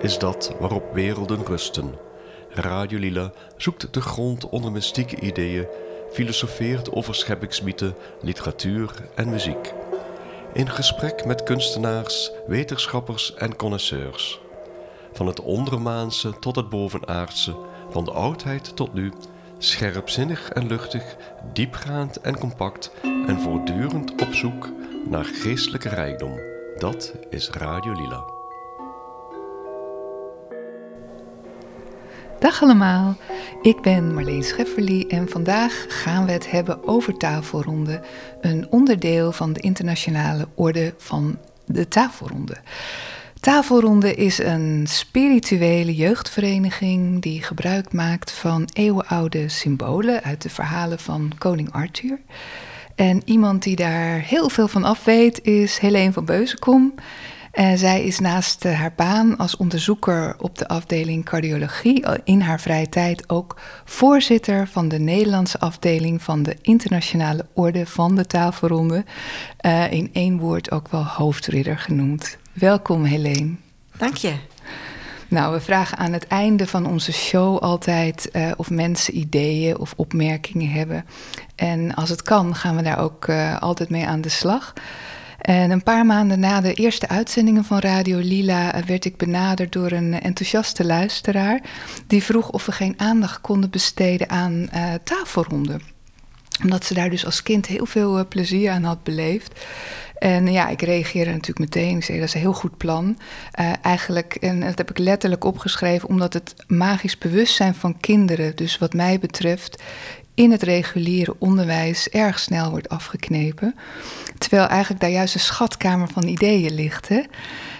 Is dat waarop werelden rusten? Radio Lila zoekt de grond onder mystieke ideeën, filosofeert over scheppingsmythen, literatuur en muziek. In gesprek met kunstenaars, wetenschappers en connoisseurs. Van het ondermaanse tot het bovenaardse, van de oudheid tot nu, scherpzinnig en luchtig, diepgaand en compact en voortdurend op zoek naar geestelijke rijkdom. Dat is Radio Lila. Dag allemaal, ik ben Marleen Schefferly en vandaag gaan we het hebben over tafelronde, een onderdeel van de internationale orde van de tafelronde. Tafelronde is een spirituele jeugdvereniging die gebruik maakt van eeuwenoude symbolen uit de verhalen van koning Arthur. En iemand die daar heel veel van af weet is Helene van Beuzenkom. En zij is naast haar baan als onderzoeker op de afdeling cardiologie in haar vrije tijd ook voorzitter van de Nederlandse afdeling van de Internationale Orde van de Tafelronde. Uh, in één woord ook wel hoofdridder genoemd. Welkom Helene. Dank je. Nou, we vragen aan het einde van onze show altijd uh, of mensen ideeën of opmerkingen hebben. En als het kan, gaan we daar ook uh, altijd mee aan de slag. En een paar maanden na de eerste uitzendingen van Radio Lila werd ik benaderd door een enthousiaste luisteraar. Die vroeg of we geen aandacht konden besteden aan uh, tafelronden. Omdat ze daar dus als kind heel veel uh, plezier aan had beleefd. En ja, ik reageerde natuurlijk meteen. Ik zei, dat is een heel goed plan. Uh, eigenlijk, en dat heb ik letterlijk opgeschreven, omdat het magisch bewustzijn van kinderen, dus wat mij betreft, in het reguliere onderwijs erg snel wordt afgeknepen. Terwijl eigenlijk daar juist een schatkamer van ideeën ligt. Hè?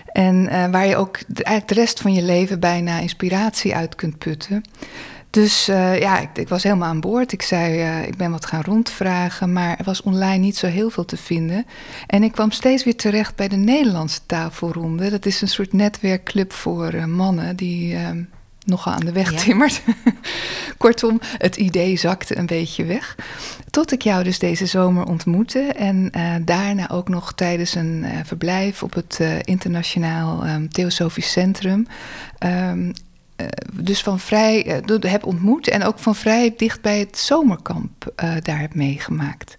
En uh, waar je ook de, eigenlijk de rest van je leven bijna inspiratie uit kunt putten. Dus uh, ja, ik, ik, was helemaal aan boord. Ik zei, uh, ik ben wat gaan rondvragen, maar er was online niet zo heel veel te vinden. En ik kwam steeds weer terecht bij de Nederlandse tafelronde. Dat is een soort netwerkclub voor mannen die nogal aan de weg ja. timmert. Kortom, het idee zakte een beetje weg. Tot ik jou dus deze zomer ontmoette. En uh, daarna ook nog tijdens een uh, verblijf op het uh, Internationaal um, Theosofisch Centrum. Um, dus van vrij heb ontmoet en ook van vrij dicht bij het zomerkamp daar heb meegemaakt.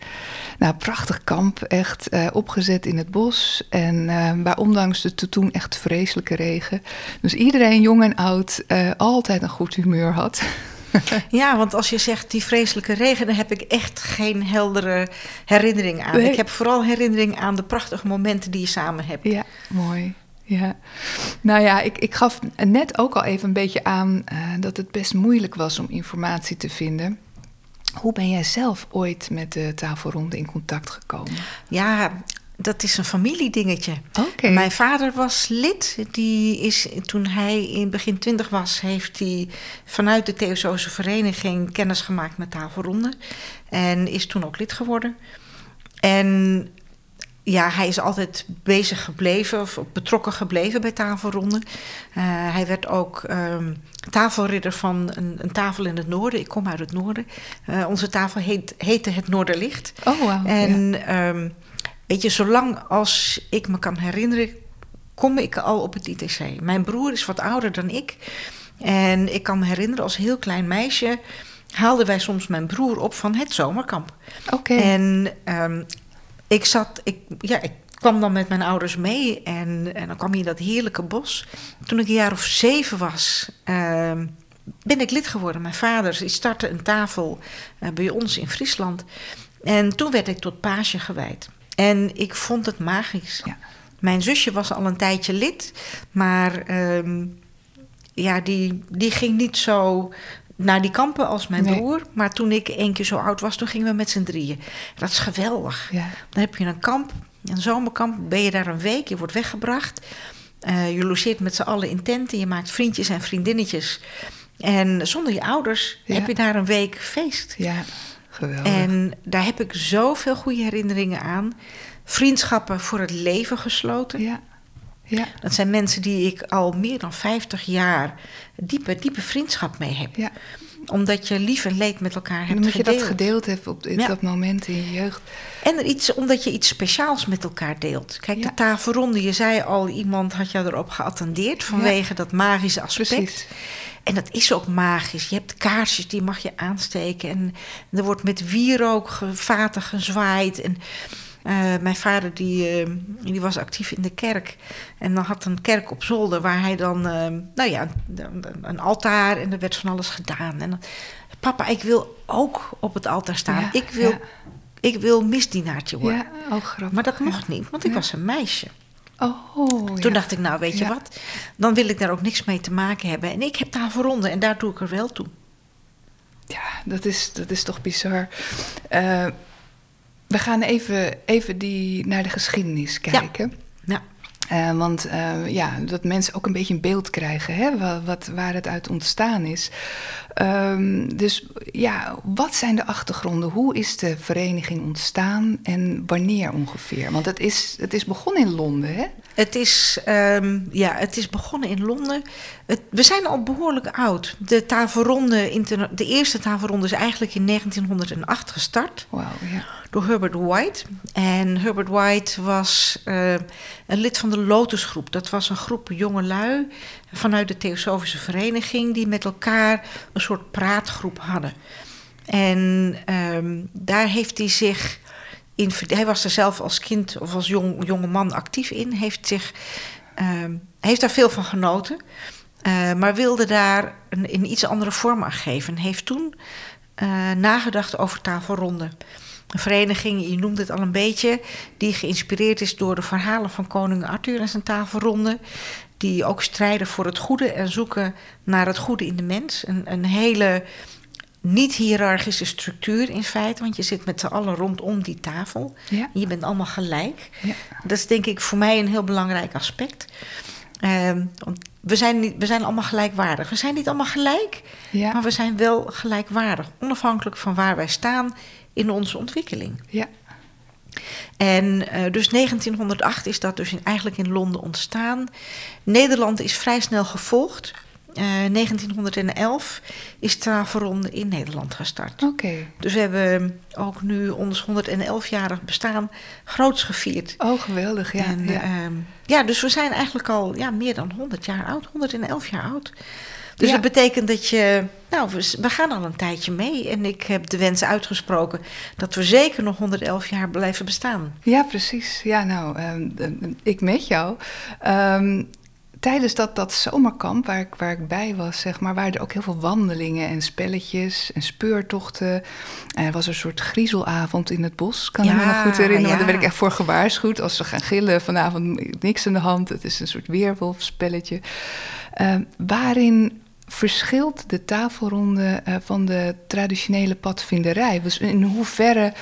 Nou, prachtig kamp, echt uh, opgezet in het bos. En uh, waar ondanks de toen echt vreselijke regen. Dus iedereen, jong en oud, uh, altijd een goed humeur had. Ja, want als je zegt die vreselijke regen, dan heb ik echt geen heldere herinnering aan. Nee. Ik heb vooral herinnering aan de prachtige momenten die je samen hebt. Ja, mooi. Ja, nou ja, ik, ik gaf net ook al even een beetje aan uh, dat het best moeilijk was om informatie te vinden. Hoe ben jij zelf ooit met de tafelronde in contact gekomen? Ja, dat is een familiedingetje. Okay. Mijn vader was lid. Die is, toen hij in begin twintig was, heeft hij vanuit de Theosofische Vereniging kennis gemaakt met tafelronde. En is toen ook lid geworden. En ja, hij is altijd bezig gebleven of betrokken gebleven bij tafelronden. Uh, hij werd ook um, tafelridder van een, een, tafel in het noorden. Ik kom uit het noorden. Uh, onze tafel heet, heette het Noorderlicht. Oh, wow. En ja. um, weet je, zolang als ik me kan herinneren, kom ik al op het ITC. Mijn broer is wat ouder dan ik. En ik kan me herinneren als heel klein meisje haalden wij soms mijn broer op van het zomerkamp. Oké. Okay. En um, ik zat, ik, ja, ik kwam dan met mijn ouders mee en, en dan kwam je in dat heerlijke bos. Toen ik een jaar of zeven was, uh, ben ik lid geworden. Mijn vader startte een tafel uh, bij ons in Friesland. En toen werd ik tot paasje gewijd. En ik vond het magisch. Ja. Mijn zusje was al een tijdje lid, maar uh, ja, die, die ging niet zo naar die kampen als mijn Nee. broer. Maar toen ik één keer zo oud was, toen gingen we met z'n drieën. Dat is geweldig. Ja. Dan heb je een kamp, een zomerkamp. Ben je daar een week, je wordt weggebracht. Uh, je logeert met z'n allen in tenten. Je maakt vriendjes en vriendinnetjes. En zonder je ouders Ja. heb je daar een week feest. Ja, geweldig. En daar heb ik zoveel goede herinneringen aan. Vriendschappen voor het leven gesloten. Ja, ja, Dat zijn mensen die ik al meer dan 50 jaar diepe, diepe vriendschap mee heb. ja. Omdat je lief en leed met elkaar hebt Omdat je gedeeld. dat gedeeld hebt op Ja. dat moment in je jeugd. En er iets, omdat je iets speciaals met elkaar deelt. Kijk, de tafelronde, je zei al, iemand had jou erop geattendeerd vanwege dat magische aspect. Precies. En dat is ook magisch. Je hebt kaarsjes, die mag je aansteken. En er wordt met wierook vaten gezwaaid. En mijn vader die, eh, die was actief in de kerk. En dan had een kerk op zolder waar hij dan... eh, nou ja, een, een altaar en er werd van alles gedaan. En dan, papa, ik wil ook op het altaar staan. Ja, ik, wil, ja. ik wil misdienaartje worden. Ja, oh grappig. Maar dat ja. mocht niet, want ik Ja. was een meisje. Oh, Toen dacht ik, nou weet je wat, dan wil ik daar ook niks mee te maken hebben. En ik heb tafelronde en daar doe ik er wel toe. Ja, dat is, dat is toch bizar. Eh, we gaan even, even die, naar de geschiedenis kijken. Ja. Eh, want eh, ja, dat mensen ook een beetje een beeld krijgen hè, wa- wat, waar het uit ontstaan is. Ehm, dus ja, wat zijn de achtergronden? Hoe is de vereniging ontstaan en wanneer ongeveer? Want het is, het is begonnen in Londen, hè? Het is, ehm, ja, het is begonnen in Londen. Het, we zijn al behoorlijk oud. De, tafelronde, de eerste tafelronde is eigenlijk in 1908 gestart ja. door Herbert White. En Herbert White was eh, een lid van de Lotusgroep. Dat was een groep jongelui vanuit de Theosofische Vereniging... die met elkaar een soort praatgroep hadden. En ehm, daar heeft hij zich... In, hij was er zelf als kind of als jong, jonge man actief in. Heeft, zich, ehm, heeft daar veel van genoten. eh, maar wilde daar een, iets andere vorm aan geven. En heeft toen eh, nagedacht over tafelronden. Een vereniging, je noemde het al een beetje, die geïnspireerd is door de verhalen van koning Arthur en zijn tafelronde. Die ook strijden voor het goede en zoeken naar het goede in de mens. Een, een hele niet-hierarchische structuur in feite, want je zit met z'n allen rondom die tafel. Ja. Je bent allemaal gelijk. Ja. Dat is denk ik voor mij een heel belangrijk aspect. Ehm, we, zijn niet, we zijn allemaal gelijkwaardig. We zijn niet allemaal gelijk, Ja. maar we zijn wel gelijkwaardig. Onafhankelijk van waar wij staan in onze ontwikkeling. ja. En eh, dus 1908 is dat dus in, eigenlijk in Londen ontstaan. Nederland is vrij snel gevolgd. Eh, 1911 is tafelronde in Nederland gestart. Oké. Dus we hebben ook nu ons 111-jarig bestaan groots gevierd. Oh, geweldig, ja. en, ja. ehm, ja, dus we zijn eigenlijk al ja, meer dan 100 jaar oud, 111 jaar oud. Dus Ja. dat betekent dat je, nou, we, we gaan al een tijdje mee. En ik heb de wens uitgesproken dat we zeker nog 111 jaar blijven bestaan. Ja, precies. Ja, nou, ehm, eh, ik met jou. Ehm, tijdens dat, dat zomerkamp waar ik, waar ik bij was, zeg maar, waren er ook heel veel wandelingen en spelletjes en speurtochten. En er was een soort griezelavond in het bos, kan ik me Ja, nog goed herinneren. Want daar ja. werd ik echt voor gewaarschuwd. Als ze gaan gillen vanavond, niks aan de hand. Het is een soort weerwolfspelletje. Ehm, waarin verschilt de tafelronde eh, van de traditionele padvinderij? Dus in hoeverre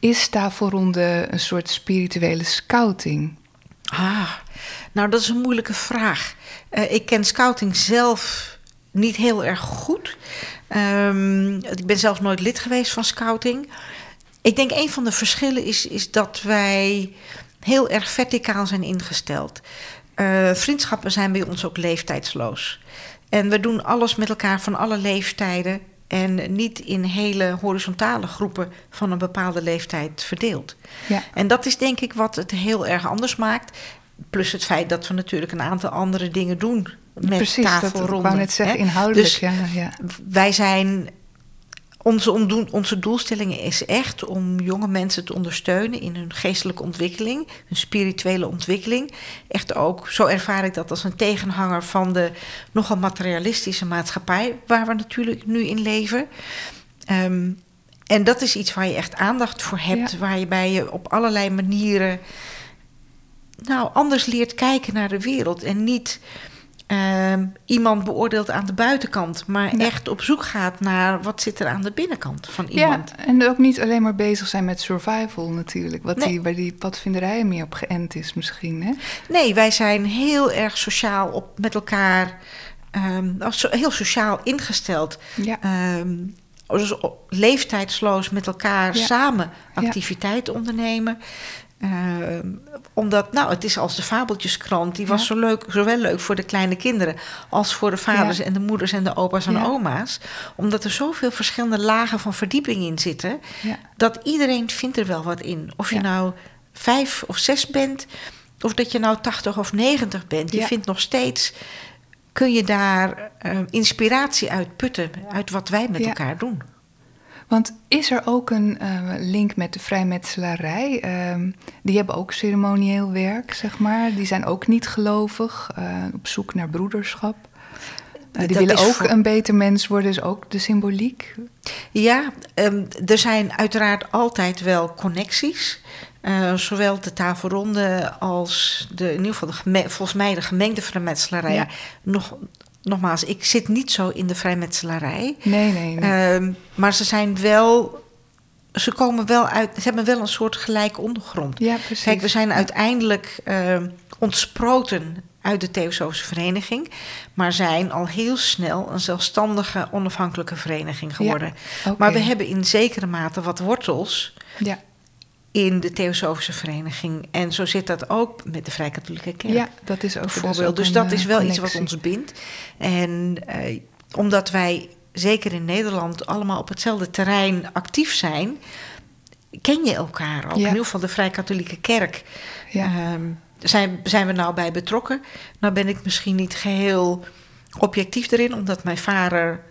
is tafelronde een soort spirituele scouting? Ah, nou dat is een moeilijke vraag. Eh, ik ken scouting zelf niet heel erg goed. Ehm, ik ben zelf nooit lid geweest van scouting. Ik denk een van de verschillen is, is dat wij heel erg verticaal zijn ingesteld. Eh, vriendschappen zijn bij ons ook leeftijdsloos. En we doen alles met elkaar van alle leeftijden. En niet in hele horizontale groepen van een bepaalde leeftijd verdeeld. Ja. En dat is denk ik wat het heel erg anders maakt. Plus het feit dat we natuurlijk een aantal andere dingen doen met Precies, dat tafelronden. ik wou net zeggen, hè. inhoudelijk. Dus ja, ja. wij zijn. Onze, onze doelstelling is echt om jonge mensen te ondersteunen in hun geestelijke ontwikkeling, hun spirituele ontwikkeling. Echt ook, zo ervaar ik dat als een tegenhanger van de nogal materialistische maatschappij waar we natuurlijk nu in leven. Ehm, en dat is iets waar je echt aandacht voor hebt, Ja. waar je bij je op allerlei manieren nou, anders leert kijken naar de wereld. En niet ehm, iemand beoordeelt aan de buitenkant, maar Ja. echt op zoek gaat naar wat zit er aan de binnenkant van iemand. Ja, en ook niet alleen maar bezig zijn met survival natuurlijk. Wat Nee. die, waar die padvinderij meer op geënt is misschien. Hè? Nee, wij zijn heel erg sociaal op, met elkaar, so- heel sociaal ingesteld. Ja. Ehm, dus leeftijdsloos met elkaar Ja. samen activiteiten ondernemen. Uh, omdat, nou, het is als de Fabeltjeskrant. Die was zo leuk, zowel leuk voor de kleine kinderen als voor de vaders en de moeders en de opa's en oma's. Omdat er zoveel verschillende lagen van verdieping in zitten. Dat iedereen vindt er wel wat in. Of je nou vijf of zes bent, of dat je nou tachtig of negentig bent. Je vindt nog steeds, kun je daar uh, inspiratie uit putten, uit wat wij met elkaar doen. Want is er ook een uh, link met de vrijmetselarij? Uh, die hebben ook ceremonieel werk, zeg maar. Die zijn ook niet gelovig, uh, op zoek naar broederschap. Uh, die willen ook een beter mens worden, is ook de symboliek. Ja, um, er zijn uiteraard altijd wel connecties. Uh, zowel de tafelronde als de, in ieder geval de volgens mij de gemengde vrijmetselarij ja. nog, nogmaals, ik zit niet zo in de vrijmetselarij. Nee, nee, nee. Uh, maar ze zijn wel. Ze komen wel uit. Ze hebben wel een soort gelijke ondergrond. Ja, precies. Kijk, we zijn uiteindelijk uh, ontsproten uit de Theosofische Vereniging. Maar zijn al heel snel een zelfstandige, onafhankelijke vereniging geworden. Ja, okay. Maar we hebben in zekere mate wat wortels. Ja in de Theosofische Vereniging. En zo zit dat ook met de Vrij-Katholieke Kerk. Ja, dat is ook bijvoorbeeld. Dus dat is wel connectie. iets wat ons bindt. En eh, omdat wij zeker in Nederland allemaal op hetzelfde terrein actief zijn, ken je elkaar ook. Ja. In ieder geval de Vrij-Katholieke Kerk. Ja. Um, zijn, zijn we nou bij betrokken? Nou ben ik misschien niet geheel objectief erin, omdat mijn vader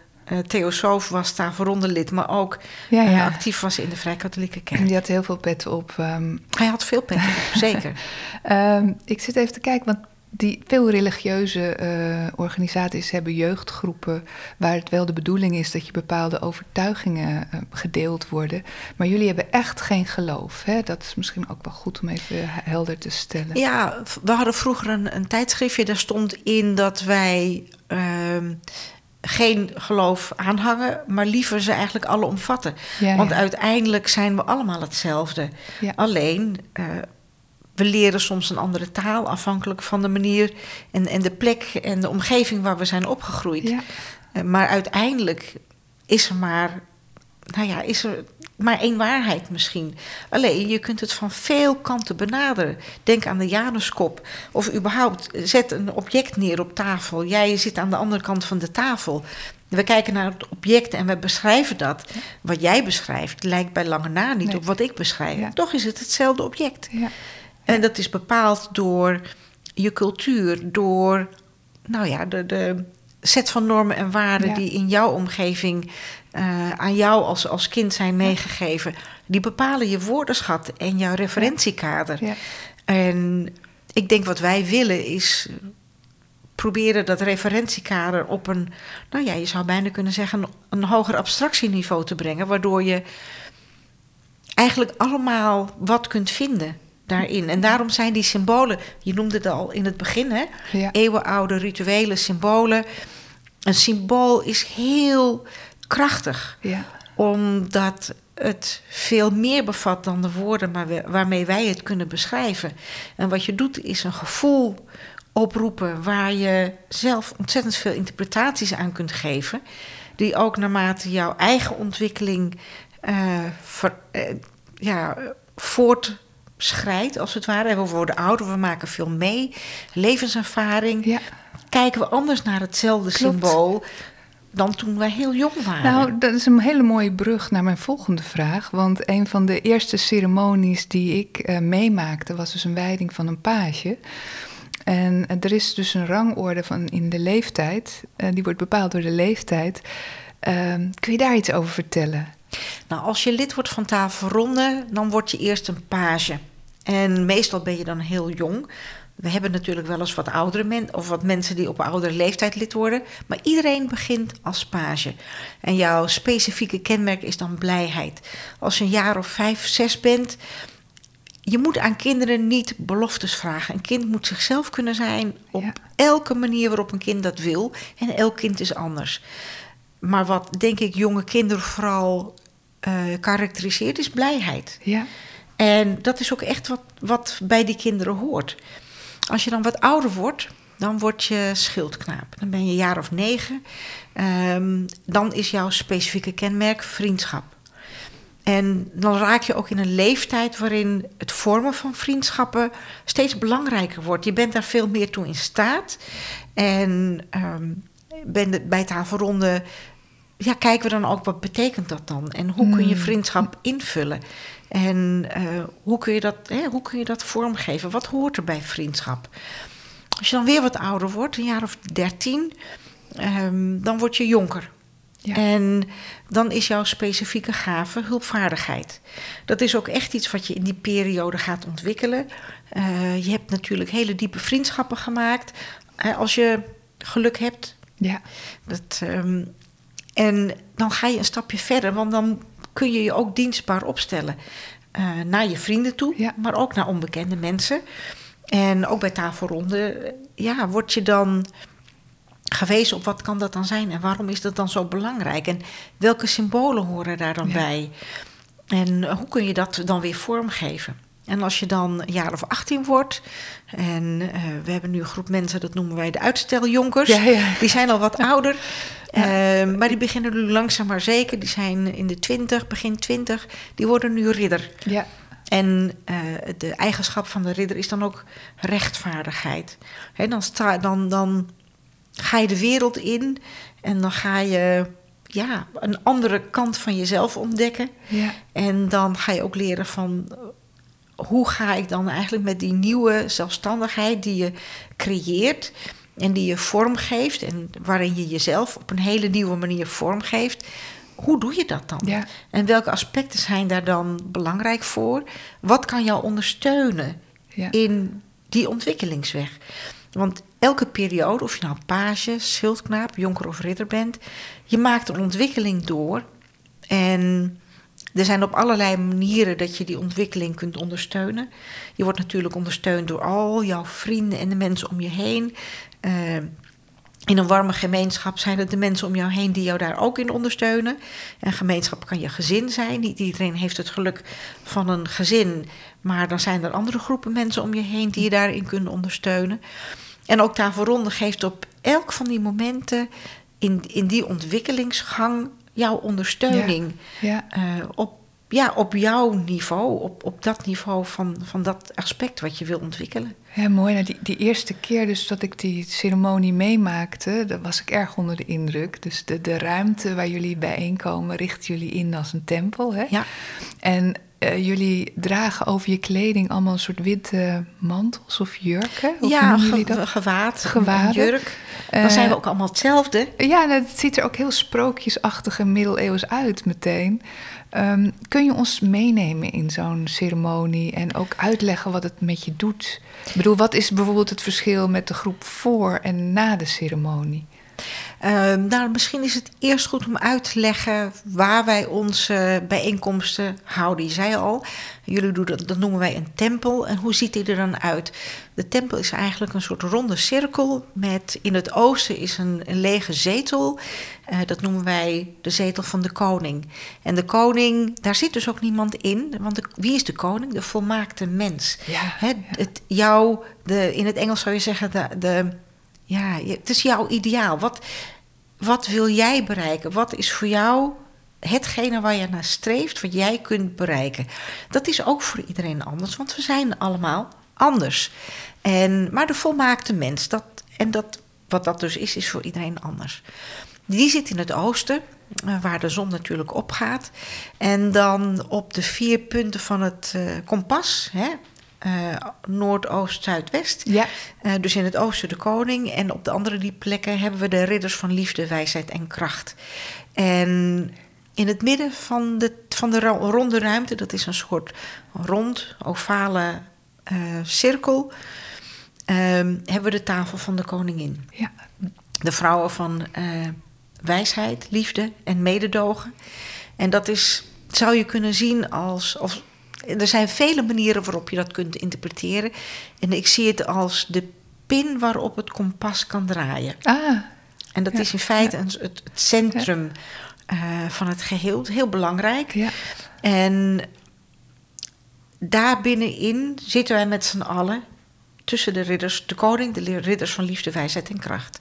Theosoof was daar lid, maar ook ja, ja. Actief was in de Vrij-Katholieke Kerk. Die had heel veel pet op. Um... Hij had veel pet op, zeker. um, ik zit even te kijken, want die veel religieuze uh, organisaties hebben jeugdgroepen waar het wel de bedoeling is dat je bepaalde overtuigingen uh, gedeeld worden. Maar jullie hebben echt geen geloof. Hè? Dat is misschien ook wel goed om even helder te stellen. Ja, we hadden vroeger een, een tijdschriftje, daar stond in dat wij. Uh, geen geloof aanhangen, maar liever ze eigenlijk alle omvatten. Ja, Want ja. uiteindelijk zijn we allemaal hetzelfde. Ja. Alleen, uh, we leren soms een andere taal afhankelijk van de manier en, en de plek en de omgeving waar we zijn opgegroeid. Uh, maar uiteindelijk is er maar, nou ja, is er maar één waarheid misschien. Alleen, je kunt het van veel kanten benaderen. Denk aan de Januskop. Of überhaupt, zet een object neer op tafel. Jij zit aan de andere kant van de tafel. We kijken naar het object en we beschrijven dat. Wat jij beschrijft lijkt bij lange na niet Nee. op wat ik beschrijf. Ja. Toch is het hetzelfde object. Ja. En dat is bepaald door je cultuur, door nou ja, de, de set van normen en waarden die in jouw omgeving uh, aan jou als, als kind zijn meegegeven. Die bepalen je woordenschat en jouw referentiekader. Ja. En ik denk wat wij willen is proberen dat referentiekader op een, nou ja, je zou bijna kunnen zeggen, een, hoger abstractieniveau te brengen, waardoor je eigenlijk allemaal wat kunt vinden daarin. En daarom zijn die symbolen, je noemde het al in het begin, hè? Ja. eeuwenoude rituelen, symbolen. Een symbool is heel krachtig, Ja. omdat het veel meer bevat dan de woorden maar we- waarmee wij het kunnen beschrijven. En wat je doet is een gevoel oproepen waar je zelf ontzettend veel interpretaties aan kunt geven, die ook naarmate jouw eigen ontwikkeling eh, ver- eh, ja, voortschrijdt, als het ware. We worden ouder, we maken veel mee, levenservaring. Ja. Kijken we anders naar hetzelfde Klopt. symbool dan toen wij heel jong waren. Nou, dat is een hele mooie brug naar mijn volgende vraag. Want een van de eerste ceremonies die ik eh, meemaakte was dus een wijding van een page. En eh, er is dus een rangorde van in de leeftijd. eh, die wordt bepaald door de leeftijd. Ehm, kun je daar iets over vertellen? Nou, als je lid wordt van Tafelronde, dan word je eerst een page. En meestal ben je dan heel jong. We hebben natuurlijk wel eens wat oudere mensen, of wat mensen die op oudere leeftijd lid worden. Maar iedereen begint als page. En jouw specifieke kenmerk is dan blijheid. Als je een jaar of vijf, zes bent, je moet aan kinderen niet beloftes vragen. Een kind moet zichzelf kunnen zijn op Ja. elke manier waarop een kind dat wil. En elk kind is anders. Maar wat denk ik jonge kinderen vooral eh, karakteriseert, is blijheid. Ja, En dat is ook echt wat, wat bij die kinderen hoort. Als je dan wat ouder wordt, dan word je schildknaap. Dan ben je een jaar of negen. Ehm, dan is jouw specifieke kenmerk vriendschap. En dan raak je ook in een leeftijd waarin het vormen van vriendschappen steeds belangrijker wordt. Je bent daar veel meer toe in staat. En um, ben bij tafelronde ja, kijken we dan ook wat betekent dat dan? En hoe kun je hmm. vriendschap invullen? En uh, hoe, kun je dat, hè, hoe kun je dat vormgeven? Wat hoort er bij vriendschap? Als je dan weer wat ouder wordt, een jaar of dertien, um, dan word je jonker. Ja. En dan is jouw specifieke gave hulpvaardigheid. Dat is ook echt iets wat je in die periode gaat ontwikkelen. Uh, je hebt natuurlijk hele diepe vriendschappen gemaakt. Uh, als je geluk hebt. Ja. Dat, um, en dan ga je een stapje verder, want dan kun je je ook dienstbaar opstellen. Uh, naar je vrienden toe, ja. maar ook naar onbekende mensen. En ook bij tafelronden, ja, word je dan gewezen op wat kan dat dan zijn en waarom is dat dan zo belangrijk en welke symbolen horen daar dan bij en hoe kun je dat dan weer vormgeven. En als je dan een jaar of 18 wordt, en uh, we hebben nu een groep mensen, dat noemen wij de uitsteljonkers, ja, ja. die zijn al wat ouder, uh, maar die beginnen nu langzaam maar zeker, die zijn in de 20, begin 20, die worden nu ridder. Ja. En uh, de eigenschap van de ridder is dan ook rechtvaardigheid. He, dan, sta, dan, dan ga je de wereld in en dan ga je ja, een andere kant van jezelf ontdekken. Ja. En dan ga je ook leren van hoe ga ik dan eigenlijk met die nieuwe zelfstandigheid die je creëert en die je vormgeeft en waarin je jezelf op een hele nieuwe manier vormgeeft. Hoe doe je dat dan? Ja. En welke aspecten zijn daar dan belangrijk voor? Wat kan jou ondersteunen ja. in die ontwikkelingsweg? Want elke periode, of je nou page, schildknaap, jonker of ridder bent, je maakt een ontwikkeling door. En er zijn op allerlei manieren dat je die ontwikkeling kunt ondersteunen. Je wordt natuurlijk ondersteund door al jouw vrienden en de mensen om je heen. Uh, in een warme gemeenschap zijn het de mensen om jou heen die jou daar ook in ondersteunen. Een gemeenschap kan je gezin zijn. Niet iedereen heeft het geluk van een gezin. Maar dan zijn er andere groepen mensen om je heen die je daarin kunnen ondersteunen. En ook tafelronde geeft op elk van die momenten in, in die ontwikkelingsgang jouw ondersteuning. Ja. Uh, op, ja, op jouw niveau, op, op dat niveau van, van dat aspect wat je wil ontwikkelen. Ja, mooi. Nou, die, die eerste keer dus dat ik die ceremonie meemaakte, daar was ik erg onder de indruk. Dus de, de ruimte waar jullie bijeenkomen, richten jullie in als een tempel. Hè? Ja. En uh, jullie dragen over je kleding allemaal een soort witte mantels of jurken? Of ja, ge dat? gewaad, Gewaden. jurk. Dan uh, zijn we ook allemaal hetzelfde. Ja, het ziet er ook heel sprookjesachtig en middeleeuws uit meteen. Um, kun je ons meenemen in zo'n ceremonie en ook uitleggen wat het met je doet? Ik bedoel, wat is bijvoorbeeld het verschil met de groep voor en na de ceremonie? Uh, nou, misschien is het eerst goed om uit te leggen waar wij onze bijeenkomsten houden. Je zei al, jullie doen dat, dat noemen wij een tempel. En hoe ziet die er dan uit? De tempel is eigenlijk een soort ronde cirkel met in het oosten is een, een lege zetel. Uh, dat noemen wij de zetel van de koning. En de koning, daar zit dus ook niemand in. Want de, wie is de koning? De volmaakte mens. Ja. Het, jou, de, in het Engels zou je zeggen, de, de ja, het is jouw ideaal. Wat, wat wil jij bereiken? Wat is voor jou hetgene waar je naar streeft, wat jij kunt bereiken? Dat is ook voor iedereen anders, want we zijn allemaal anders. En, maar de volmaakte mens, dat, en dat, wat dat dus is, is voor iedereen anders. Die zit in het oosten, eh, waar de zon natuurlijk opgaat. En dan op de vier punten van het uh, kompas, hè, uh, Noordoost, Zuidwest. Ja. Uh, dus in het oosten de koning. En op de andere die plekken hebben we de ridders van liefde, wijsheid en kracht. En in het midden van de, van de ronde ruimte, dat is een soort rond, ovale uh, cirkel, hebben we de tafel van de koningin. Ja. De vrouwen van wijsheid, liefde en mededogen. En dat is, zou je kunnen zien als, als er zijn vele manieren waarop je dat kunt interpreteren. En ik zie het als de pin waarop het kompas kan draaien. Ah. En dat ja, is in feite ja. het, het, centrum ja. uh, van het geheel. Heel belangrijk. Ja. En daar binnenin zitten wij met z'n allen. Tussen de ridders, de koning, de ridders van liefde, wijsheid en kracht.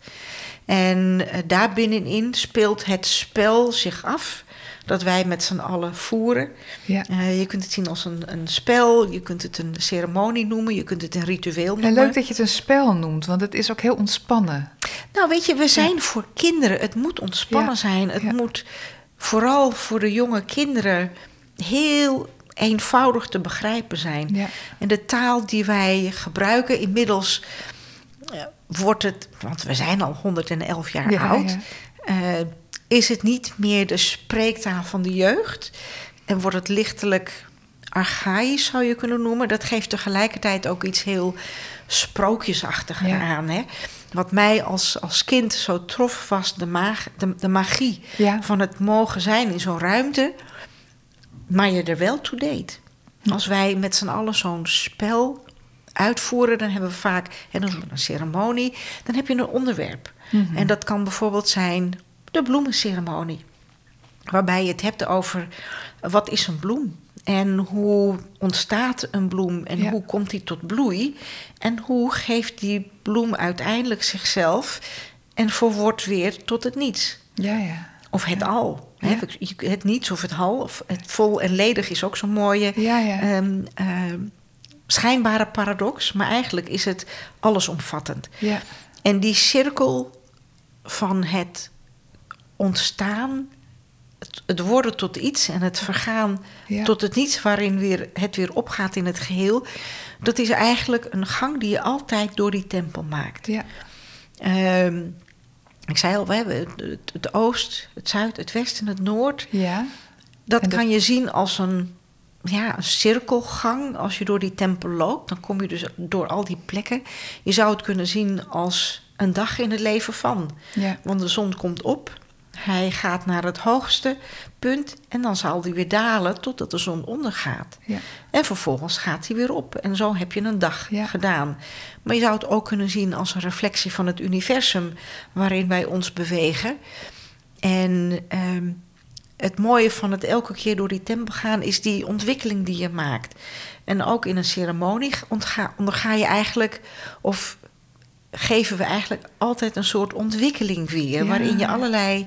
En uh, daar binnenin speelt het spel zich af dat wij met z'n allen voeren. Ja. Eh, je kunt het zien als een, een spel, je kunt het een ceremonie noemen, je kunt het een ritueel noemen. leuk dat je het een spel noemt, want het is ook heel ontspannen. Nou, weet je, we zijn voor kinderen. Het moet ontspannen Ja, zijn. Het moet vooral voor de jonge kinderen heel eenvoudig te begrijpen zijn. Ja. En de taal die wij gebruiken, inmiddels eh, wordt het, want we zijn al 111 jaar Ja, oud, ja. Is het niet meer de spreektaal van de jeugd. En wordt het lichtelijk archaïs, zou je kunnen noemen. Dat geeft tegelijkertijd ook iets heel sprookjesachtigs Ja. aan. Hè? Wat mij als, als kind zo trof, was de, mag, de, de magie Ja. van het mogen zijn in zo'n ruimte, maar je er wel toe deed. Als wij met z'n allen zo'n spel uitvoeren, dan hebben we vaak en dan een ceremonie, dan heb je een onderwerp. Mhm. En dat kan bijvoorbeeld zijn de bloemenceremonie, waarbij je het hebt over wat is een bloem en hoe ontstaat een bloem en Ja. hoe komt die tot bloei en hoe geeft die bloem uiteindelijk zichzelf en verwoordt weer tot het niets. Ja, ja. Of het al. Ja. Het niets of het hal. Of het vol en ledig is ook zo'n mooie ehm, ehm, schijnbare paradox. Maar eigenlijk is het allesomvattend. ja. En die cirkel van het ontstaan, het, het worden tot iets en het vergaan Ja. tot het niets, waarin weer, het weer opgaat in het geheel. Dat is eigenlijk een gang die je altijd door die tempel maakt. Ja. Ehm, ik zei al, we hebben het, het, het oost, het zuid, het west en het noord. Ja. Dat En dat- kan je zien als een, ja, een cirkelgang. Als je door die tempel loopt, dan kom je dus door al die plekken. Je zou het kunnen zien als een dag in het leven van. Ja. Want de zon komt op, hij gaat naar het hoogste punt en dan zal hij weer dalen totdat de zon ondergaat. Ja. En vervolgens gaat hij weer op. En zo heb je een dag Ja. gedaan. Maar je zou het ook kunnen zien als een reflectie van het universum waarin wij ons bewegen. En ehm, het mooie van het elke keer door die tempel gaan is die ontwikkeling die je maakt. En ook in een ceremonie ontga, onderga je eigenlijk, of geven we eigenlijk altijd een soort ontwikkeling weer, Ja. waarin je allerlei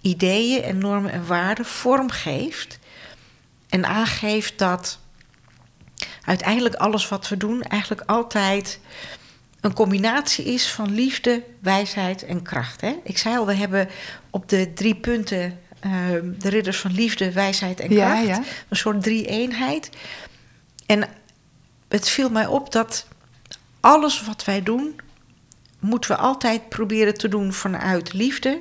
ideeën en normen en waarden vormgeeft. En aangeeft dat uiteindelijk alles wat we doen eigenlijk altijd een combinatie is van liefde, wijsheid en kracht. Hè? Ik zei al, we hebben op de drie punten eh, de ridders van liefde, wijsheid en Ja, kracht. ja. Een soort drie-eenheid. En het viel mij op dat alles wat wij doen, moeten we altijd proberen te doen vanuit liefde,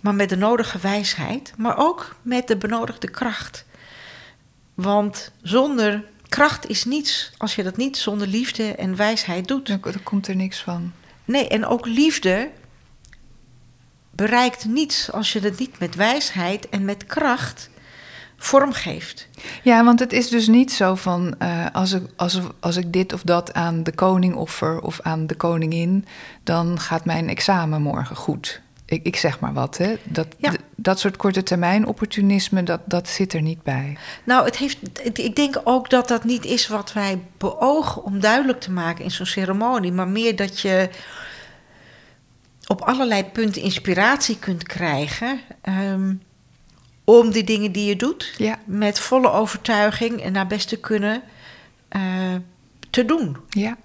maar met de nodige wijsheid, maar ook met de benodigde kracht. Want zonder kracht is niets als je dat niet zonder liefde en wijsheid doet. Dan, dan komt er niks van. Nee, en ook liefde bereikt niets als je het niet met wijsheid en met kracht vormgeeft. Ja, want het is dus niet zo van eh, als, ik, als, als ik dit of dat aan de koning offer of aan de koningin, dan gaat mijn examen morgen goed. Ik, ik zeg maar wat, hè. Dat, Ja. dat soort korte termijn opportunisme, dat, dat zit er niet bij. Nou, het heeft, ik denk ook dat dat niet is wat wij beogen om duidelijk te maken in zo'n ceremonie, maar meer dat je op allerlei punten inspiratie kunt krijgen ehm, om die dingen die je doet Ja, met volle overtuiging en naar best te kunnen eh, te doen. ja,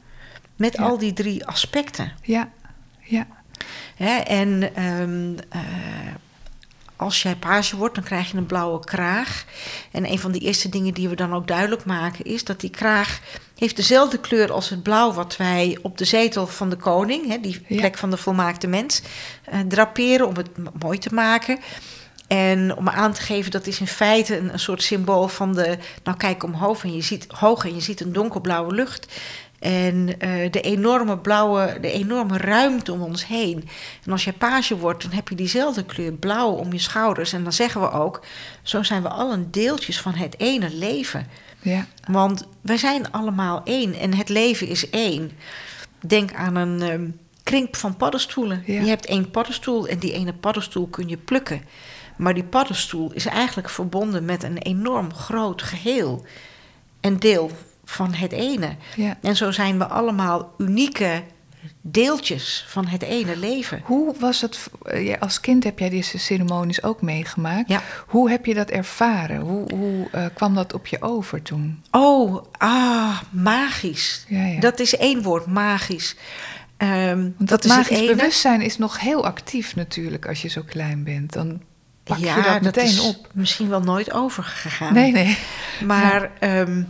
Met Ja. al die drie aspecten. ja, ja. Hè, en ehm, eh, als jij page wordt, dan krijg je een blauwe kraag. En een van de eerste dingen die we dan ook duidelijk maken is dat die kraag heeft dezelfde kleur als het blauw wat wij op de zetel van de koning, hè, die Ja. plek van de volmaakte mens, eh, draperen om het mooi te maken. En om aan te geven, dat is in feite een, een soort symbool van de. Nou, kijk omhoog en je ziet hoog en je ziet een donkerblauwe lucht. En eh, de enorme blauwe, de enorme ruimte om ons heen. En als je page wordt, dan heb je diezelfde kleur blauw om je schouders. En dan zeggen we ook, zo zijn we allen deeltjes van het ene leven. ja. Want wij zijn allemaal één en het leven is één. Denk aan een ehm, kring van paddenstoelen. Ja. Je hebt één paddenstoel en die ene paddenstoel kun je plukken. Maar die paddenstoel is eigenlijk verbonden met een enorm groot geheel. Een deel van het ene. ja. En zo zijn we allemaal unieke deeltjes van het ene leven. Hoe was het, eh, als kind heb jij deze ceremonies ook meegemaakt. Ja. Hoe heb je dat ervaren? Hoe, hoe eh, kwam dat op je over toen? Oh, ah, magisch. Ja, ja. Dat is één woord, magisch. Ehm, Want dat, dat magisch bewustzijn is nog heel actief natuurlijk als je zo klein bent. Dan pak ja, je dat meteen op. Misschien wel nooit overgegaan. Nee, nee. Maar ehm,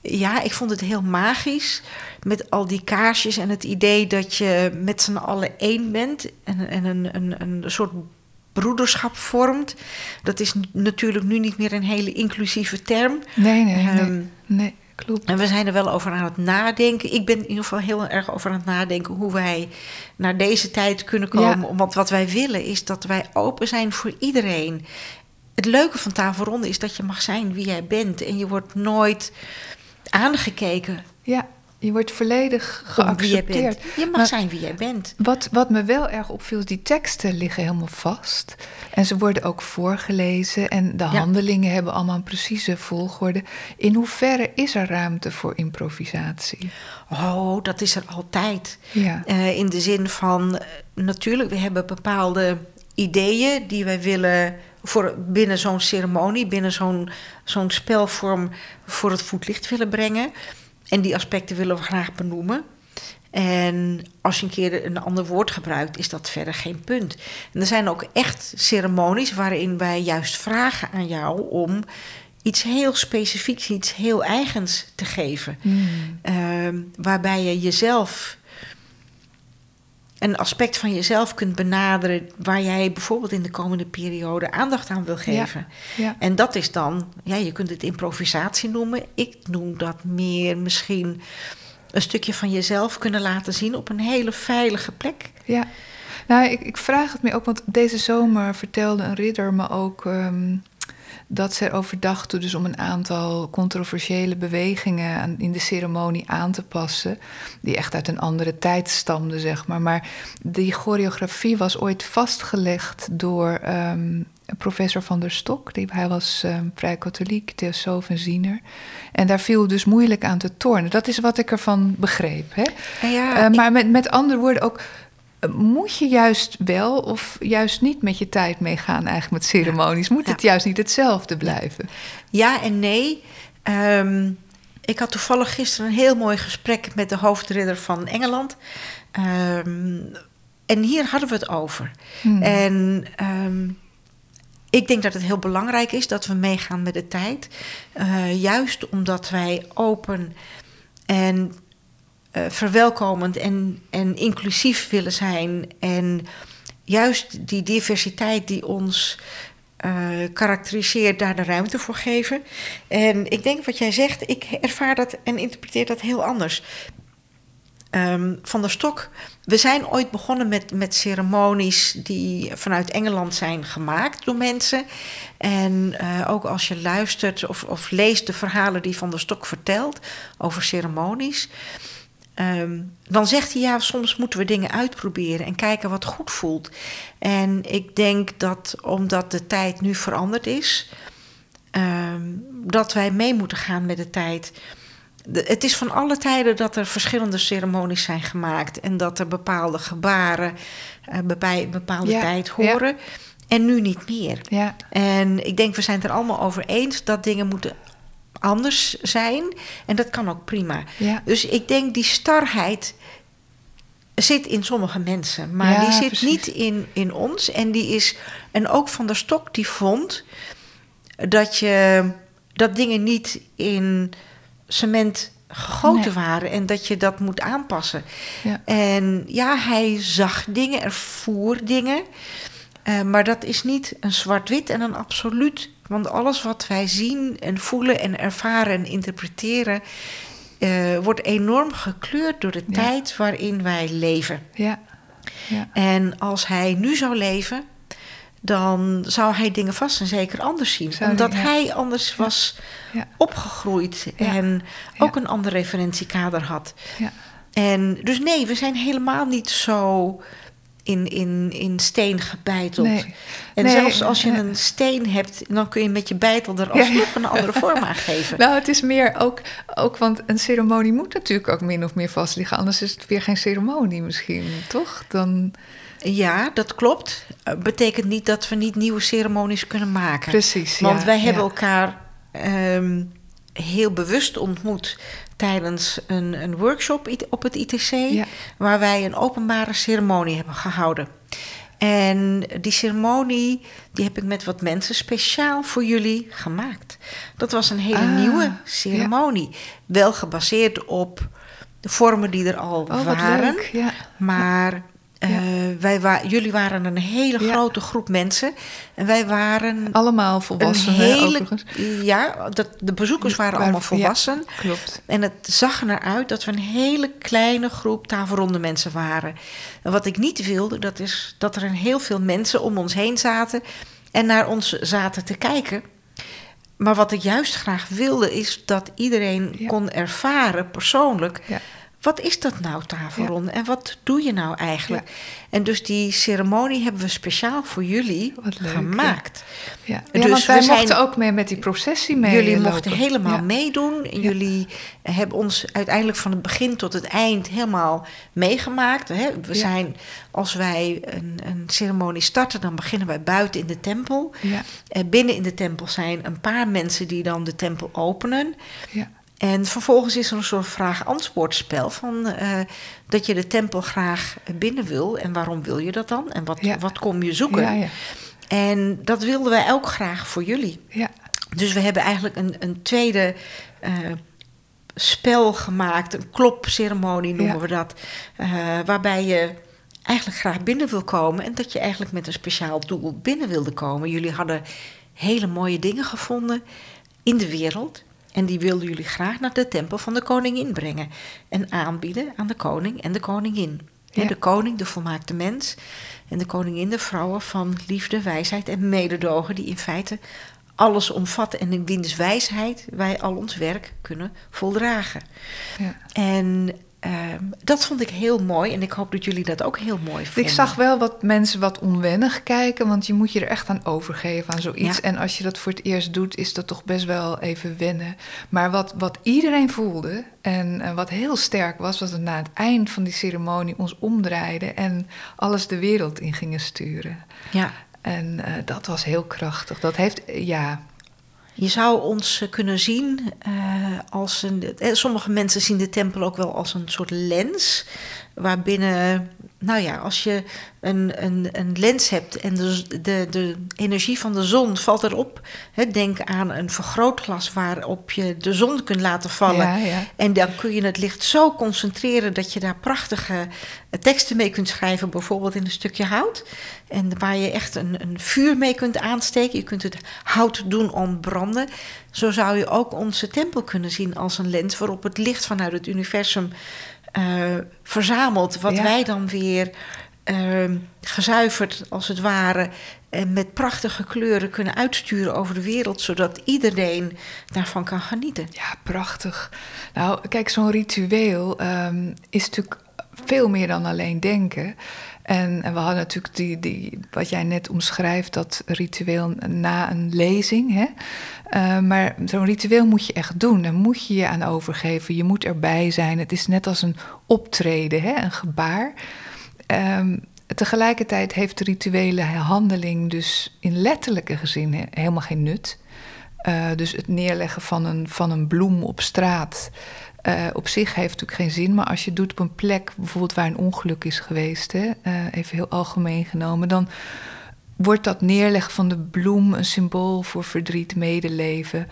ja, ik vond het heel magisch. Met al die kaarsjes en het idee dat je met z'n allen één bent. En, en een, een, een soort broederschap vormt. Dat is natuurlijk nu niet meer een hele inclusieve term. Nee, nee, nee. Ehm, nee, klopt. En we zijn er wel over aan het nadenken. Ik ben in ieder geval heel erg over aan het nadenken hoe wij naar deze tijd kunnen komen. Ja. Want wat wij willen is dat wij open zijn voor iedereen. Het leuke van tafelronde is dat je mag zijn wie jij bent. En je wordt nooit aangekeken Ja, je wordt volledig geaccepteerd. Je mag Maar- zijn wie jij bent. Wat, wat me wel erg opviel, is die teksten liggen helemaal vast. En ze worden ook voorgelezen. En de Ja. handelingen hebben allemaal een precieze volgorde. In hoeverre is er ruimte voor improvisatie? Oh, dat is er altijd. Ja, Eh, in de zin van, eh, natuurlijk, we hebben bepaalde ideeën die wij willen voor binnen zo'n ceremonie, binnen zo'n zo'n spelvorm voor het voetlicht willen brengen. En die aspecten willen we graag benoemen. En als je een keer een ander woord gebruikt, is dat verder geen punt. En er zijn ook echt ceremonies waarin wij juist vragen aan jou om iets heel specifieks, iets heel eigens te geven. Hmm. Ehm, waarbij je jezelf een aspect van jezelf kunt benaderen waar jij bijvoorbeeld in de komende periode aandacht aan wil geven. ja. En dat is dan, ja, je kunt het improvisatie noemen. Ik noem dat meer misschien een stukje van jezelf kunnen laten zien op een hele veilige plek. ja. Nou, ik, ik vraag het me ook, want deze zomer vertelde een ridder me ook ehm, dat ze erover dachten dus om een aantal controversiële bewegingen aan- in de ceremonie aan te passen, die echt uit een andere tijd stamden, zeg maar. Maar die choreografie was ooit vastgelegd door ehm, professor van der Stok. Die, hij was ehm, vrij katholiek, theosoof en ziener. En daar viel dus moeilijk aan te tornen. Dat is wat ik ervan begreep. Hè? Ja, Eh, ik- maar met, met andere woorden ook. Moet je juist wel of juist niet met je tijd meegaan eigenlijk met ceremonies? Moet Ja. het juist niet hetzelfde blijven? Ja en nee. Ehm, ik had toevallig gisteren een heel mooi gesprek met de hoofdridder van Engeland. Ehm, en hier hadden we het over. Hmm. En ehm, ik denk dat het heel belangrijk is dat we meegaan met de tijd. Eh, juist omdat wij open en eh, verwelkomend en, en inclusief willen zijn. En juist die diversiteit die ons eh, karakteriseert, daar de ruimte voor geven. En ik denk wat jij zegt, ik ervaar dat en interpreteer dat heel anders. Ehm, van der Stok, we zijn ooit begonnen met, met ceremonies die vanuit Engeland zijn gemaakt door mensen. En eh, ook als je luistert of, of leest de verhalen die Van der Stok vertelt over ceremonies. Ehm, dan zegt hij ja, soms moeten we dingen uitproberen en kijken wat goed voelt. En ik denk dat omdat de tijd nu veranderd is, ehm, dat wij mee moeten gaan met de tijd. De- het is van alle tijden dat er verschillende ceremonies zijn gemaakt en dat er bepaalde gebaren eh, bij een bepaalde Ja, tijd ja. horen. En nu niet meer. Ja, En ik denk, we zijn het er allemaal over eens dat dingen moeten anders zijn. En dat kan ook prima. ja, Dus ik denk, die starheid zit in sommige mensen. Maar Ja, die zit precies. niet in, in ons. En die is. En ook van der Stok die vond dat je dat dingen niet in cement gegoten Nee. waren en dat je dat moet aanpassen. ja. En ja, hij zag dingen, ervoer dingen. Eh, maar dat is niet een zwart-wit en een absoluut. Want alles wat wij zien en voelen en ervaren en interpreteren. eh, wordt enorm gekleurd door de Ja. tijd waarin wij leven. ja. ja. En als hij nu zou leven, dan zou hij dingen vast en zeker anders zien. Zou omdat hij, ja. hij anders was opgegroeid en ook een ander referentiekader had. Ja. En dus nee, we zijn helemaal niet zo in, in, in steen gebeiteld. Nee. En Nee, zelfs als je een steen hebt, dan kun je met je beitel er alsnog een andere vorm aan geven. Nou, het is meer ook, ook, want een ceremonie moet natuurlijk ook min of meer vast liggen. Anders is het weer geen ceremonie misschien, toch? Dan, Ja, dat klopt. Eh, Betekent niet dat we niet nieuwe ceremonies kunnen maken. precies. Want ja, wij hebben ja. elkaar ehm, heel bewust ontmoet tijdens een, een workshop op het ITC, Ja. waar wij een openbare ceremonie hebben gehouden. En die ceremonie die heb ik met wat mensen speciaal voor jullie gemaakt. Dat was een hele Ah, nieuwe ceremonie. Wel gebaseerd op de vormen die er al Oh, waren. Ja. Maar eh, wij wa jullie waren een hele Ja. grote groep mensen. En wij waren Allemaal volwassenen hele. Ja, dat, de bezoekers waren Waar- allemaal ja. volwassen. Klopt. En het zag er naar uit dat we een hele kleine groep tafelronde mensen waren. En wat ik niet wilde, dat is dat er een heel veel mensen om ons heen zaten en naar ons zaten te kijken. Maar wat ik juist graag wilde, is dat iedereen kon ervaren persoonlijk. Ja. Wat is dat nou, tafelronde? En wat doe je nou eigenlijk? En dus die ceremonie hebben we speciaal voor jullie leuk, gemaakt. Ja, Dus ja want wij zijn- mochten ook mee met die processie mee Jullie lopen. mochten helemaal Ja. meedoen. Jullie hebben ons uiteindelijk van het begin tot het eind helemaal meegemaakt. Hè? We Ja. zijn, als wij een, een ceremonie starten, dan beginnen wij buiten in de tempel. Ja, Eh, binnen in de tempel zijn een paar mensen die dan de tempel openen. ja, En vervolgens is er een soort vraag-antwoordspel van eh, dat je de tempel graag binnen wil. En waarom wil je dat dan? En wat, Ja. wat kom je zoeken? ja, ja, En dat wilden wij ook graag voor jullie. ja. Dus we hebben eigenlijk een, een tweede eh, spel gemaakt, een klopceremonie noemen we dat. eh, waarbij je eigenlijk graag binnen wil komen en dat je eigenlijk met een speciaal doel binnen wilde komen. Jullie hadden hele mooie dingen gevonden in de wereld. En die wilden jullie graag naar de tempel van de koningin brengen. En aanbieden aan de koning en de koningin. Ja. De koning, de volmaakte mens. En de koningin, de vrouwen van liefde, wijsheid en mededogen. Die in feite alles omvatten. En in wiens wijsheid wij al ons werk kunnen voldragen. ja. En ehm, dat vond ik heel mooi. En ik hoop dat jullie dat ook heel mooi vonden. Ik zag wel wat mensen wat onwennig kijken, want je moet je er echt aan overgeven aan zoiets. Ja. En als je dat voor het eerst doet, is dat toch best wel even wennen. Maar wat, wat iedereen voelde en, wat heel sterk was, was dat na het eind van die ceremonie ons omdraaiden en alles de wereld in gingen sturen. Ja. En eh, dat was heel krachtig. Dat heeft, ja, Je zou ons eh, kunnen zien eh, als een. eh, Sommige mensen zien de tempel ook wel als een soort lens. Waarbinnen, nou ja, als je een, een, een lens hebt en de, de, de energie van de zon valt erop. Hè, denk aan een vergrootglas waarop je de zon kunt laten vallen. ja, ja. En dan kun je het licht zo concentreren dat je daar prachtige teksten mee kunt schrijven, bijvoorbeeld in een stukje hout. En waar je echt een, een vuur mee kunt aansteken. Je kunt het hout doen ontbranden. Zo zou je ook onze tempel kunnen zien als een lens waarop het licht vanuit het universum eh, verzamelt. Wat Ja. wij dan weer eh, gezuiverd, als het ware, en met prachtige kleuren kunnen uitsturen over de wereld, zodat iedereen daarvan kan genieten. Ja, prachtig. Nou, kijk, zo'n ritueel ehm, is natuurlijk veel meer dan alleen denken. En, en we hadden natuurlijk die, die, wat jij net omschrijft, dat ritueel na een lezing. Hè? Eh, maar zo'n ritueel moet je echt doen. Daar moet je je aan overgeven. Je moet erbij zijn. Het is net als een optreden, hè? een gebaar. Ehm, tegelijkertijd heeft de rituele handeling dus in letterlijke zin he- helemaal geen nut. Eh, dus het neerleggen van een, van een bloem op straat eh, op zich heeft natuurlijk geen zin. Maar als je het doet op een plek, bijvoorbeeld waar een ongeluk is geweest, hè, eh, even heel algemeen genomen, dan wordt dat neerleggen van de bloem een symbool voor verdriet, medeleven.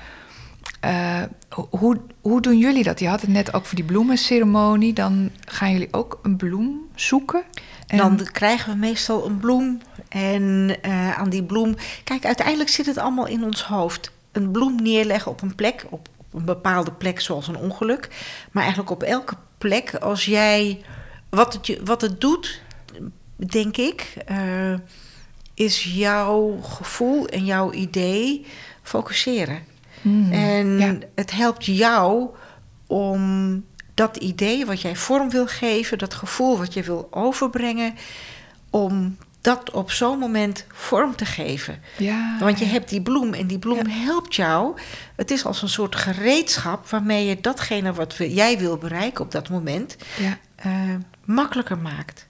Eh, hoe, hoe doen jullie dat? Je had het net ook voor die bloemenceremonie. Dan gaan jullie ook een bloem zoeken. En Dan krijgen we meestal een bloem. En aan die bloem. Kijk, uiteindelijk zit het allemaal in ons hoofd. Een bloem neerleggen op een plek, op, op een bepaalde plek, zoals een ongeluk. Maar eigenlijk op elke plek, als jij. Wat het, je- wat het doet, denk ik, eh, is jouw gevoel en jouw idee focuseren. Mm, En ja. het helpt jou om dat idee wat jij vorm wil geven, dat gevoel wat je wil overbrengen, om dat op zo'n moment vorm te geven. Ja, Want je hebt die bloem en die bloem helpt jou. Het is als een soort gereedschap waarmee je datgene wat we- jij wil bereiken op dat moment Ja, eh, makkelijker maakt.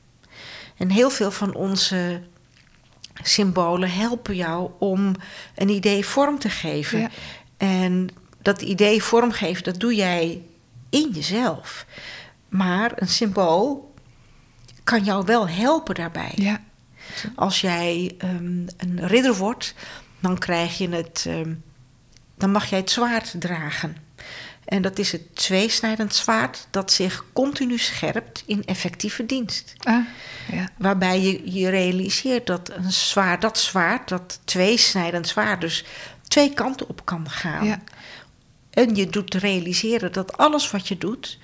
En heel veel van onze symbolen helpen jou om een idee vorm te geven. En dat idee vormgeven, dat doe jij in jezelf. Maar een symbool kan jou wel helpen daarbij. ja, Als jij ehm, een ridder wordt, dan krijg je het. ehm, dan mag jij het zwaard dragen. En dat is het tweesnijdend zwaard dat zich continu scherpt in effectieve dienst. ah, ja, Waarbij je je realiseert dat een zwaard, dat zwaard, dat tweesnijdend zwaard, dus twee kanten op kan gaan. ja, En je doet realiseren dat alles wat je doet,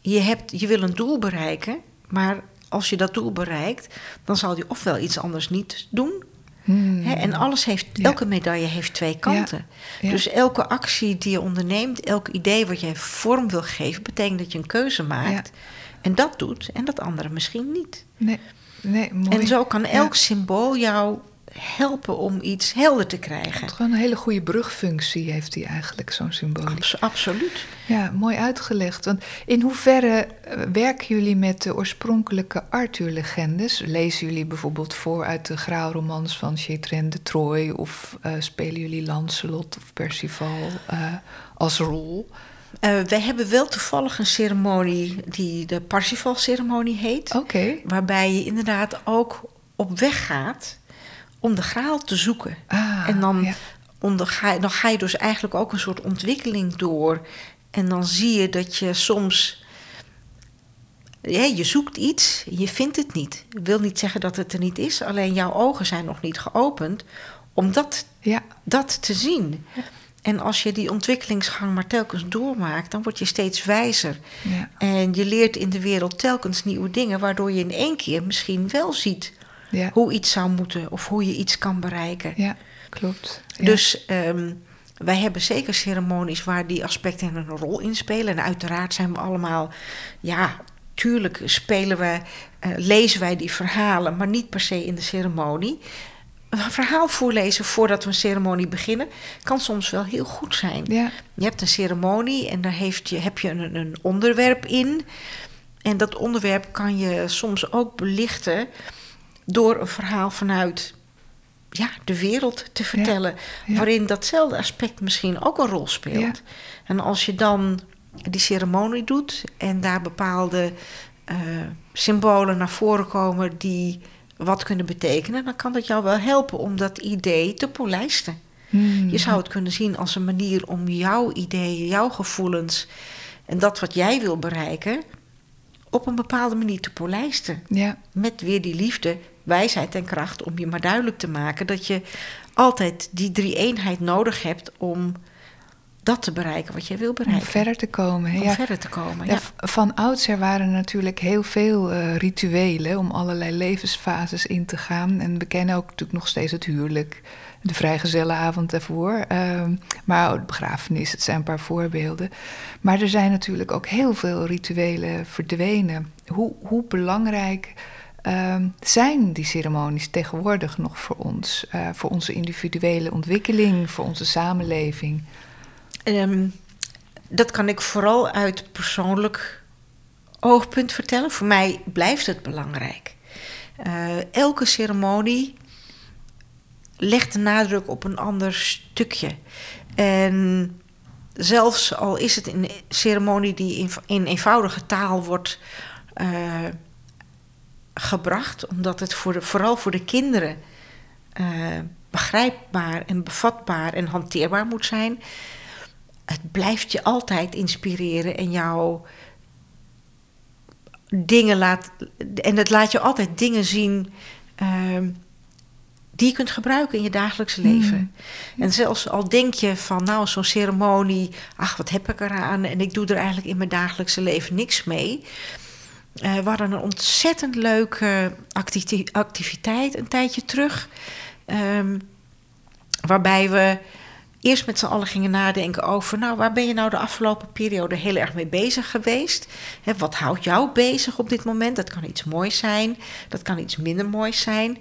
je, hebt, je wil een doel bereiken, maar als je dat doel bereikt, dan zal je ofwel iets anders niet doen. Hmm. Hè, en alles heeft, Ja. elke medaille heeft twee kanten. ja. Dus elke actie die je onderneemt, elk idee wat jij vorm wil geven, betekent dat je een keuze maakt. En dat doet en dat andere misschien niet. Nee, nee, mooi. En zo kan elk symbool jou helpen om iets helder te krijgen. Gewoon een hele goede brugfunctie heeft hij eigenlijk, zo'n symbool. Abs- absoluut. Ja, mooi uitgelegd. Want in hoeverre eh, werken jullie met de oorspronkelijke Arthur-legendes? Lezen jullie bijvoorbeeld voor uit de graalromans van Chétren de Troy? Of eh, spelen jullie Lancelot of Percival eh, als rol? Eh, wij hebben wel toevallig een ceremonie die de Parsifal-ceremonie heet. Oké. Waarbij je inderdaad ook op weg gaat om de graal te zoeken. Ah, en dan, ja. onderga, dan ga je dus eigenlijk ook een soort ontwikkeling door. En dan zie je dat je soms. Ja, je zoekt iets, je vindt het niet. Ik wil niet zeggen dat het er niet is, alleen jouw ogen zijn nog niet geopend om dat, Ja, dat te zien. En als je die ontwikkelingsgang maar telkens doormaakt, dan word je steeds wijzer. ja, En je leert in de wereld telkens nieuwe dingen, waardoor je in één keer misschien wel ziet ja, hoe iets zou moeten of hoe je iets kan bereiken. ja, klopt. Ja. Dus ehm, wij hebben zeker ceremonies waar die aspecten een rol in spelen. En uiteraard zijn we allemaal, ja, tuurlijk spelen we, eh, lezen wij die verhalen, maar niet per se in de ceremonie. Een verhaal voorlezen voordat we een ceremonie beginnen kan soms wel heel goed zijn. Ja, Je hebt een ceremonie en daar heeft je, heb je een, een onderwerp in. En dat onderwerp kan je soms ook belichten door een verhaal vanuit ja, de wereld te vertellen. ja. Waarin datzelfde aspect misschien ook een rol speelt. Ja. En als je dan die ceremonie doet en daar bepaalde eh, symbolen naar voren komen die wat kunnen betekenen, dan kan dat jou wel helpen om dat idee te polijsten. Hmm. Je zou het kunnen zien als een manier om jouw ideeën, jouw gevoelens en dat wat jij wil bereiken op een bepaalde manier te polijsten. ja, Met weer die liefde, wijsheid en kracht om je maar duidelijk te maken dat je altijd die drie eenheid nodig hebt om dat te bereiken wat jij wil om bereiken. verder te komen. om ja. verder te komen. Ja, van oudsher waren er natuurlijk heel veel eh, rituelen om allerlei levensfases in te gaan. En we kennen ook natuurlijk nog steeds het huwelijk, de vrijgezellenavond daarvoor. ehm, maar ook de begrafenis, het zijn een paar voorbeelden. Maar er zijn natuurlijk ook heel veel rituelen verdwenen. Hoe, hoe belangrijk ehm, zijn die ceremonies tegenwoordig nog voor ons? Eh, voor onze individuele ontwikkeling, voor onze samenleving? Ehm, dat kan ik vooral uit persoonlijk oogpunt vertellen. Voor mij blijft het belangrijk. Eh, elke ceremonie legt de nadruk op een ander stukje. En zelfs al is het een ceremonie die in, in eenvoudige taal wordt eh, gebracht, omdat het voor de, vooral voor de kinderen eh, begrijpbaar en bevatbaar en hanteerbaar moet zijn het blijft je altijd inspireren en jou dingen laat. En het laat je altijd dingen zien ehm, die je kunt gebruiken in je dagelijkse leven. En zelfs al denk je van, nou, zo'n ceremonie, ach, wat heb ik eraan? En ik doe er eigenlijk in mijn dagelijkse leven niks mee. Eh, we hadden een ontzettend leuke activi- activiteit een tijdje terug. ehm, waarbij we eerst met z'n allen gingen nadenken over, nou, waar ben je nou de afgelopen periode heel erg mee bezig geweest? Wat houdt jou bezig op dit moment? Dat kan iets moois zijn, dat kan iets minder moois zijn.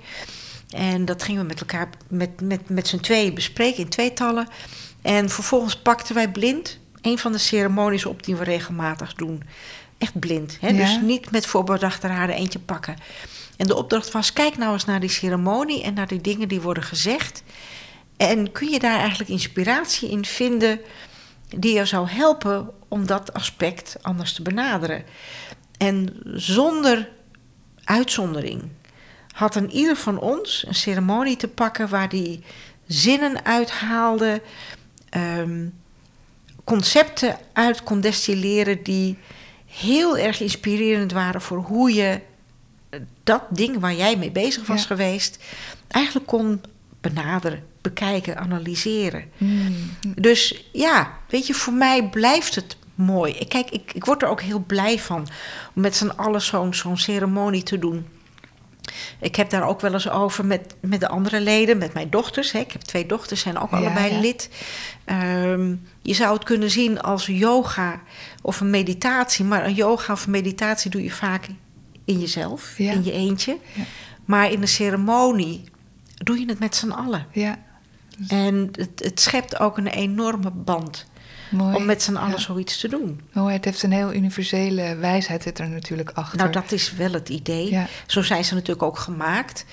En dat gingen we met elkaar, met, met, met z'n tweeën bespreken in tweetallen. En vervolgens pakten wij blind een van de ceremonies op die we regelmatig doen. Echt blind. Hè? Dus niet met voorbedachte raden eentje pakken. En de opdracht was: kijk nou eens naar die ceremonie en naar die dingen die worden gezegd. En kun je daar eigenlijk inspiratie in vinden die je zou helpen om dat aspect anders te benaderen? En zonder uitzondering had een ieder van ons een ceremonie te pakken waar die zinnen uithaalde, um, concepten uit kon destilleren die heel erg inspirerend waren voor hoe je dat ding waar jij mee bezig was geweest, eigenlijk kon benaderen, bekijken, analyseren. Mm. Dus ja, weet je, voor mij blijft het mooi. Kijk, ik, ik word er ook heel blij van om met z'n allen zo'n zo'n ceremonie te doen. Ik heb daar ook wel eens over met, met de andere leden, met mijn dochters. Hè. Ik heb twee dochters, zijn ook allebei lid. Ehm, je zou het kunnen zien als yoga of een meditatie. Maar een yoga of een meditatie doe je vaak in jezelf, in je eentje. Maar in een ceremonie doe je het met z'n allen. Ja. En het, het schept ook een enorme band. Mooi. Om met z'n allen zoiets te doen. Mooi, het heeft een heel universele wijsheid zit er natuurlijk achter. Nou, dat is wel het idee. Zo zijn ze natuurlijk ook gemaakt.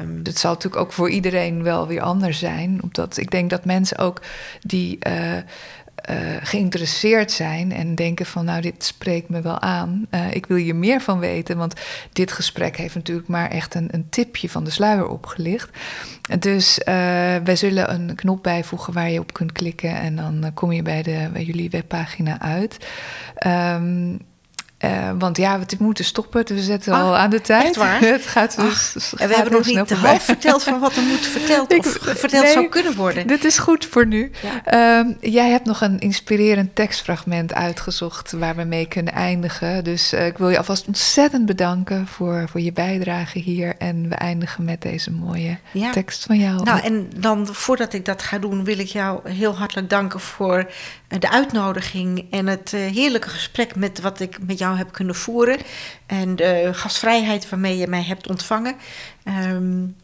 Um, het zal natuurlijk ook voor iedereen wel weer anders zijn. Omdat ik denk dat mensen ook die uh, geïnteresseerd zijn en denken van nou dit spreekt me wel aan. Uh, ik wil hier meer van weten, want dit gesprek heeft natuurlijk maar echt een, een tipje van de sluier opgelicht. Dus uh, wij zullen een knop bijvoegen waar je op kunt klikken en dan kom je bij, de, bij jullie webpagina uit. Um, uh, want ja, we moeten stoppen, dus we zetten ah, al aan de tijd. Waar? het gaat dus. en we hebben nog niet de half verteld van wat er moet verteld of verteld zou kunnen worden. Dit is goed voor nu. Ja. Um, jij hebt nog een inspirerend tekstfragment uitgezocht waar we mee kunnen eindigen. Dus uh, ik wil je alvast ontzettend bedanken voor, voor je bijdrage hier. En we eindigen met deze mooie ja. tekst van jou. Nou, en dan voordat ik dat ga doen, wil ik jou heel hartelijk danken voor de uitnodiging en het heerlijke gesprek met wat ik met jou heb kunnen voeren. En de gastvrijheid waarmee je mij hebt ontvangen. Um,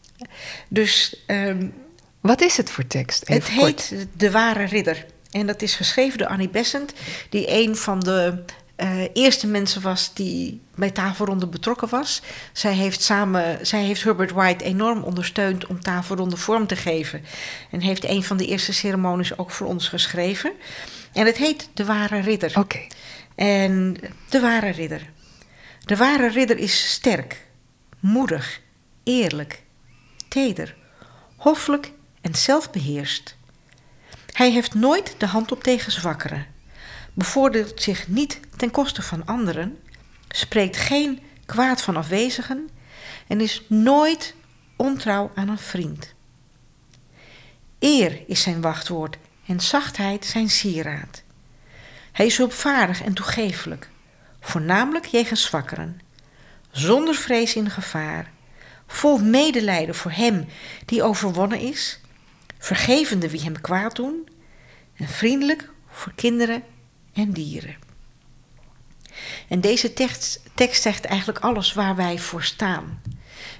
dus. Um, wat is het voor tekst? Even het heet De Ware Ridder. En dat is geschreven door Annie Besant, die een van de uh, eerste mensen was die bij tafelronde betrokken was. Zij heeft, samen, zij heeft Herbert White enorm ondersteund om tafelronde vorm te geven. En heeft een van de eerste ceremonies ook voor ons geschreven. En het heet De Ware Ridder. Oké. En De Ware Ridder. De Ware Ridder is sterk, moedig, eerlijk, teder, hoffelijk en zelfbeheerst. Hij heeft nooit de hand op tegen zwakkeren bevoordeelt zich niet ten koste van anderen, spreekt geen kwaad van afwezigen en is nooit ontrouw aan een vriend. Eer is zijn wachtwoord en zachtheid zijn sieraad. Hij is hulpvaardig en toegeeflijk, voornamelijk jegens zwakkeren, zonder vrees in gevaar, vol medelijden voor hem die overwonnen is, vergevende wie hem kwaad doen en vriendelijk voor kinderen en dieren. En deze tekst, tekst zegt eigenlijk alles waar wij voor staan.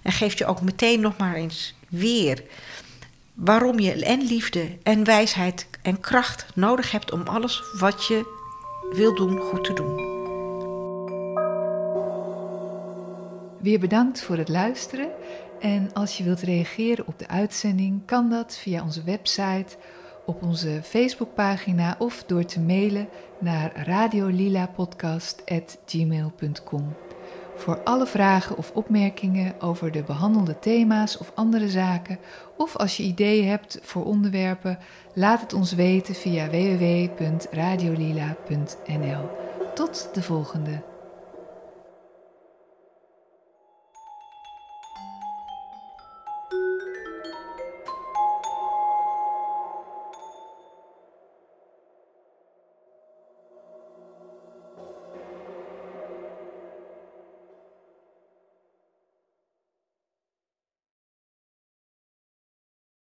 En geeft je ook meteen nog maar eens weer waarom je en liefde en wijsheid en kracht nodig hebt om alles wat je wil doen goed te doen. Weer bedankt voor het luisteren. En als je wilt reageren op de uitzending, kan dat via onze website op onze Facebookpagina of door te mailen naar radiolilapodcast.gmail.com. Voor alle vragen of opmerkingen over de behandelde thema's of andere zaken, of als je ideeën hebt voor onderwerpen, laat het ons weten via www.radiolila.nl. Tot de volgende!